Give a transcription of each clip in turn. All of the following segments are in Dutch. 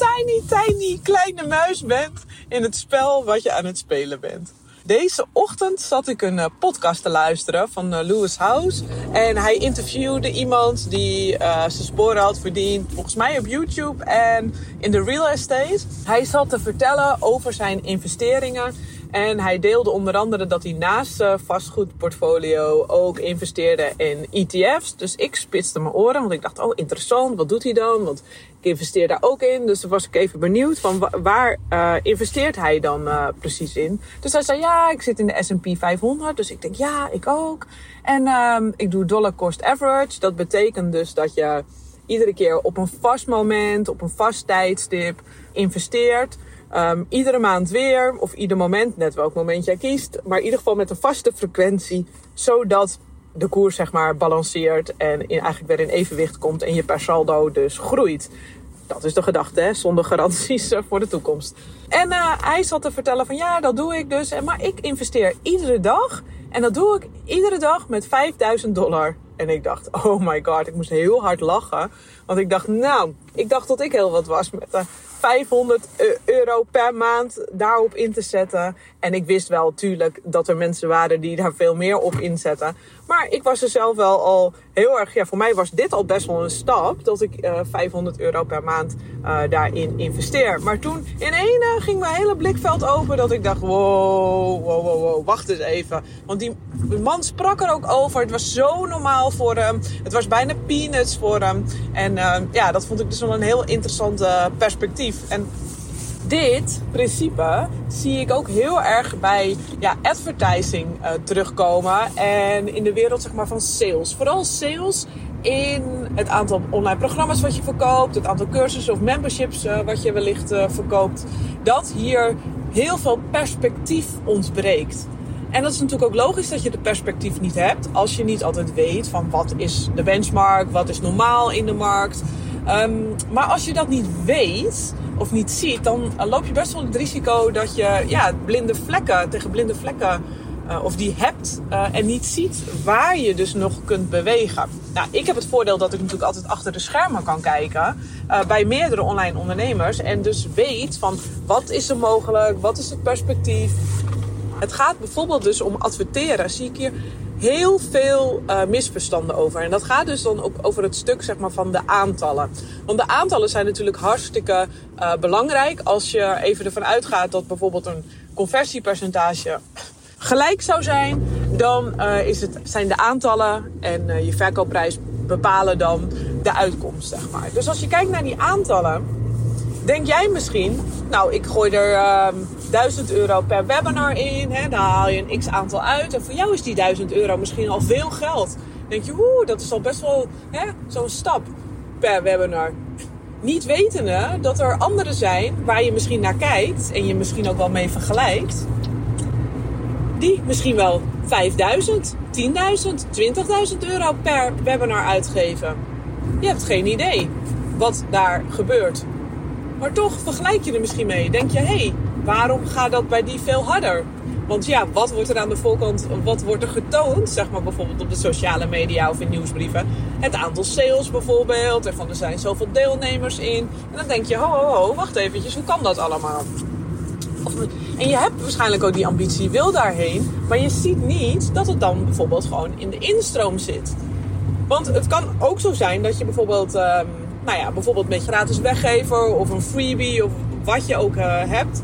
tiny, tiny kleine muis bent in het spel wat je aan het spelen bent. Deze ochtend zat ik een eh, podcast te luisteren van eh, Lewis House. En hij interviewde iemand die uh, zijn sporen had verdiend, volgens mij op YouTube en in de real estate. Hij zat te vertellen over zijn investeringen en hij deelde onder andere dat hij naast zijn vastgoedportfolio ook investeerde in ETF's. Dus ik spitste mijn oren, want ik dacht, oh interessant, wat doet hij dan? Want ik investeer daar ook in. Dus dan was ik even benieuwd van waar uh, investeert hij dan uh, precies in? Dus hij zei, ja, ik zit in de S&P 500. Dus ik denk, ja, ik ook. En um, ik doe dollar cost average. Dat betekent dus dat je iedere keer op een vast moment, op een vast tijdstip investeert. Um, iedere maand weer, of ieder moment, net welk moment jij kiest. Maar in ieder geval met een vaste frequentie, zodat de koers zeg maar balanceert en in, eigenlijk weer in evenwicht komt en je per saldo dus groeit. Dat is de gedachte, hè? zonder garanties eh, voor de toekomst. En uh, hij zat te vertellen van ja, dat doe ik dus. Maar ik investeer iedere dag. En dat doe ik iedere dag met 5000 dollar. En ik dacht, oh my god, ik moest heel hard lachen. Want ik dacht, nou, ik dacht dat ik heel wat was met uh, 500 euro per maand daarop in te zetten. En ik wist wel natuurlijk dat er mensen waren die daar veel meer op inzetten. Maar ik was er zelf wel al heel erg. Ja, voor mij was dit al best wel een stap. Dat ik uh, 500 euro per maand uh, daarin investeer. Maar toen in één uh, ging mijn hele blikveld open. Dat ik dacht: wow, wow, wow, wacht eens even. Want die man sprak er ook over. Het was zo normaal voor hem. Het was bijna peanuts voor hem. En ja, dat vond ik dus wel een heel interessant perspectief. En dit principe zie ik ook heel erg bij ja, advertising uh, terugkomen. En in de wereld zeg maar, van sales. Vooral sales in het aantal online programma's wat je verkoopt. Het aantal cursussen of memberships uh, wat je wellicht uh, verkoopt. Dat hier heel veel perspectief ontbreekt. En dat is natuurlijk ook logisch dat je de perspectief niet hebt. Als je niet altijd weet van wat is de benchmark, wat is normaal in de markt. Um, maar als je dat niet weet of niet ziet, dan loop je best wel het risico dat je ja, blinde vlekken tegen blinde vlekken uh, of die hebt uh, en niet ziet waar je dus nog kunt bewegen. Nou, ik heb het voordeel dat ik natuurlijk altijd achter de schermen kan kijken bij meerdere online ondernemers en dus weet van wat is er mogelijk, wat is het perspectief. Het gaat bijvoorbeeld dus om adverteren. Zie ik hier heel veel uh, misverstanden over. En dat gaat dus dan ook over het stuk zeg maar, van de aantallen. Want de aantallen zijn natuurlijk hartstikke uh, belangrijk. Als je even ervan uitgaat dat bijvoorbeeld een conversiepercentage gelijk zou zijn, dan uh, is het, zijn de aantallen en je verkoopprijs bepalen dan de uitkomst. Zeg maar. Dus als je kijkt naar die aantallen, denk jij misschien, nou ik gooi er uh, 1000 euro per webinar in. Hè, dan haal je een x aantal uit. En voor jou is die 1000 euro misschien al veel geld. Dan denk je, oeh, dat is al best wel zo'n stap per webinar. Niet wetende dat er anderen zijn waar je misschien naar kijkt en je misschien ook wel mee vergelijkt. Die misschien wel 5000, 10.000, 20.000 euro per webinar uitgeven. Je hebt geen idee wat daar gebeurt. Maar toch vergelijk je er misschien mee. Denk je, hé, hey, waarom gaat dat bij die veel harder? Want ja, wat wordt er aan de voorkant, wat wordt er getoond, zeg maar bijvoorbeeld op de sociale media of in nieuwsbrieven? Het aantal sales bijvoorbeeld, en van er zijn zoveel deelnemers in. En dan denk je, ho, ho, ho, wacht eventjes, hoe kan dat allemaal? Of, en je hebt waarschijnlijk ook die ambitie, wil daarheen, maar je ziet niet dat het dan bijvoorbeeld gewoon in de instroom zit. Want het kan ook zo zijn dat je bijvoorbeeld, um, nou ja, bijvoorbeeld met gratis weggever of een freebie of wat je ook uh, hebt,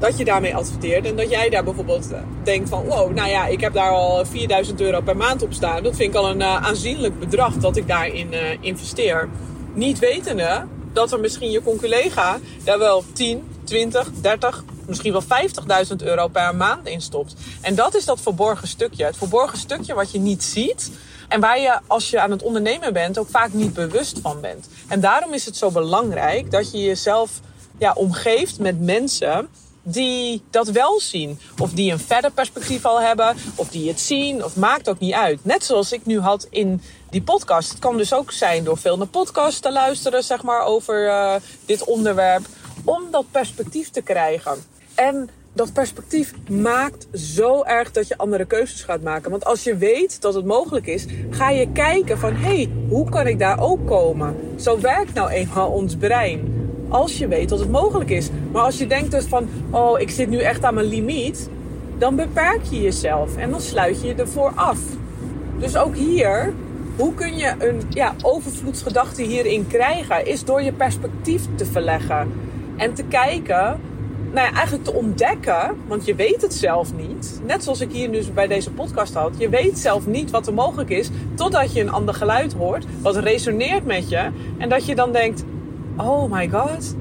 dat je daarmee adverteert. En dat jij daar bijvoorbeeld denkt van, wow, nou ja, ik heb daar al 4000 euro per maand op staan. Dat vind ik al een uh, aanzienlijk bedrag dat ik daarin uh, investeer. Niet wetende dat er misschien je conculega daar wel 10, 20, 30, misschien wel 50.000 euro per maand in stopt. En dat is dat verborgen stukje. Het verborgen stukje wat je niet ziet. En waar je als je aan het ondernemen bent ook vaak niet bewust van bent. En daarom is het zo belangrijk dat je jezelf ja, omgeeft met mensen die dat wel zien. Of die een verder perspectief al hebben. Of die het zien. Of maakt ook niet uit. Net zoals ik nu had in die podcast. Het kan dus ook zijn door veel naar podcasts te luisteren, zeg maar, over uh, dit onderwerp. Om dat perspectief te krijgen. En dat perspectief maakt zo erg dat je andere keuzes gaat maken. Want als je weet dat het mogelijk is, ga je kijken van hé, hey, hoe kan ik daar ook komen? Zo werkt nou eenmaal ons brein. Als je weet dat het mogelijk is. Maar als je denkt dus van oh, ik zit nu echt aan mijn limiet, dan beperk je jezelf en dan sluit je je ervoor af. Dus ook hier, hoe kun je een ja, overvloedsgedachte hierin krijgen? Is door je perspectief te verleggen en te kijken nou ja, eigenlijk te ontdekken, want je weet het zelf niet. Net zoals ik hier nu bij deze podcast had. Je weet zelf niet wat er mogelijk is, totdat je een ander geluid hoort, wat resoneert met je. En dat je dan denkt, oh my god,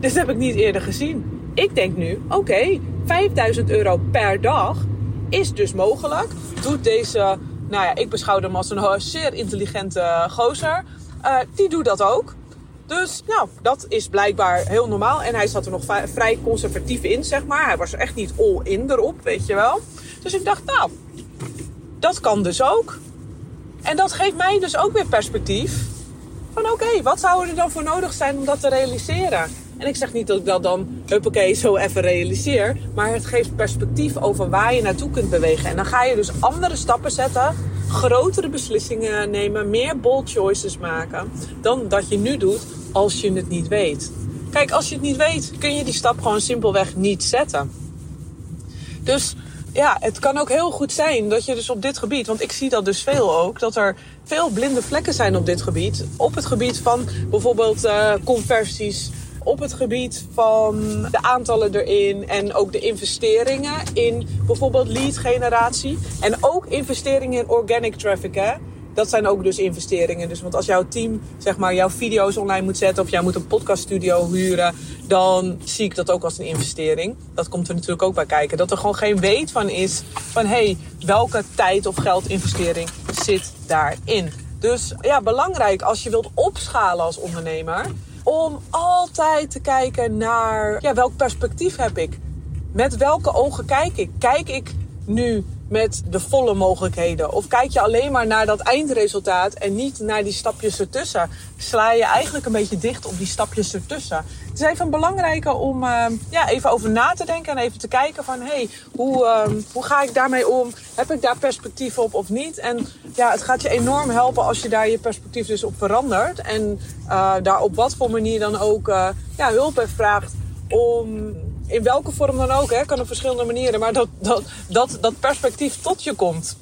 dit heb ik niet eerder gezien. Ik denk nu, oké, 5000 euro per dag is dus mogelijk. Doet deze, nou ja, ik beschouw hem als een zeer intelligente gozer. Uh, die doet dat ook. Dus nou, dat is blijkbaar heel normaal. En hij zat er nog vrij conservatief in, zeg maar. Hij was echt niet all in erop, weet je wel. Dus ik dacht, nou, dat kan dus ook. En dat geeft mij dus ook weer perspectief. Van oké, wat zou er dan voor nodig zijn om dat te realiseren? En ik zeg niet dat ik dat dan, huppakee, zo even realiseer. Maar het geeft perspectief over waar je naartoe kunt bewegen. En dan ga je dus andere stappen zetten. Grotere beslissingen nemen. Meer bold choices maken. Dan dat je nu doet als je het niet weet. Kijk, als je het niet weet, kun je die stap gewoon simpelweg niet zetten. Dus ja, het kan ook heel goed zijn dat je dus op dit gebied, want ik zie dat dus veel ook, dat er veel blinde vlekken zijn op dit gebied. Op het gebied van bijvoorbeeld uh, conversies, op het gebied van de aantallen erin en ook de investeringen in bijvoorbeeld lead generatie. En ook investeringen in organic traffic. Hè? dat zijn ook dus investeringen. Dus want als jouw team zeg maar jouw video's online moet zetten of jij moet een podcaststudio huren, dan zie ik dat ook als een investering. Dat komt er natuurlijk ook bij kijken. Dat er gewoon geen weet van is van hé, hey, welke tijd of geldinvestering zit daarin. Dus ja, belangrijk als je wilt opschalen als ondernemer, om altijd te kijken naar ja, welk perspectief heb ik? Met welke ogen kijk ik? Kijk ik nu met de volle mogelijkheden? Of kijk je alleen maar naar dat eindresultaat en niet naar die stapjes ertussen? Sla je eigenlijk een beetje dicht op die stapjes ertussen? Het is even belangrijker om uh, ja, even over na te denken en even te kijken van... hey, hoe, uh, hoe ga ik daarmee om? Heb ik daar perspectief op of niet? En ja, het gaat je enorm helpen als je daar je perspectief dus op verandert. En uh, daar op wat voor manier dan ook uh, ja, hulp heeft vraagt om in welke vorm dan ook, hè, kan op verschillende manieren, maar dat, dat, dat, dat perspectief tot je komt.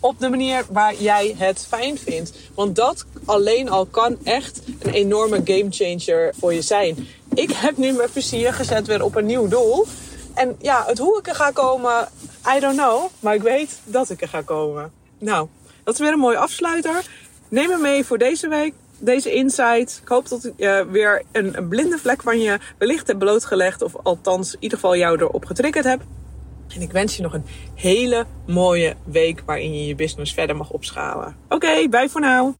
Op de manier waar jij het fijn vindt. Want dat alleen al kan echt een enorme gamechanger voor je zijn. Ik heb nu mijn plezier gezet weer op een nieuw doel. En ja, het hoe ik er ga komen, I don't know. Maar ik weet dat ik er ga komen. Nou, dat is weer een mooie afsluiter. Neem me mee voor deze week deze insight. Ik hoop dat ik uh, weer een, blinde vlek van je wellicht heb blootgelegd. Of althans in ieder geval jou erop getriggerd heb. En ik wens je nog een hele mooie week waarin je je business verder mag opschalen. Oké, okay, bye voor nu.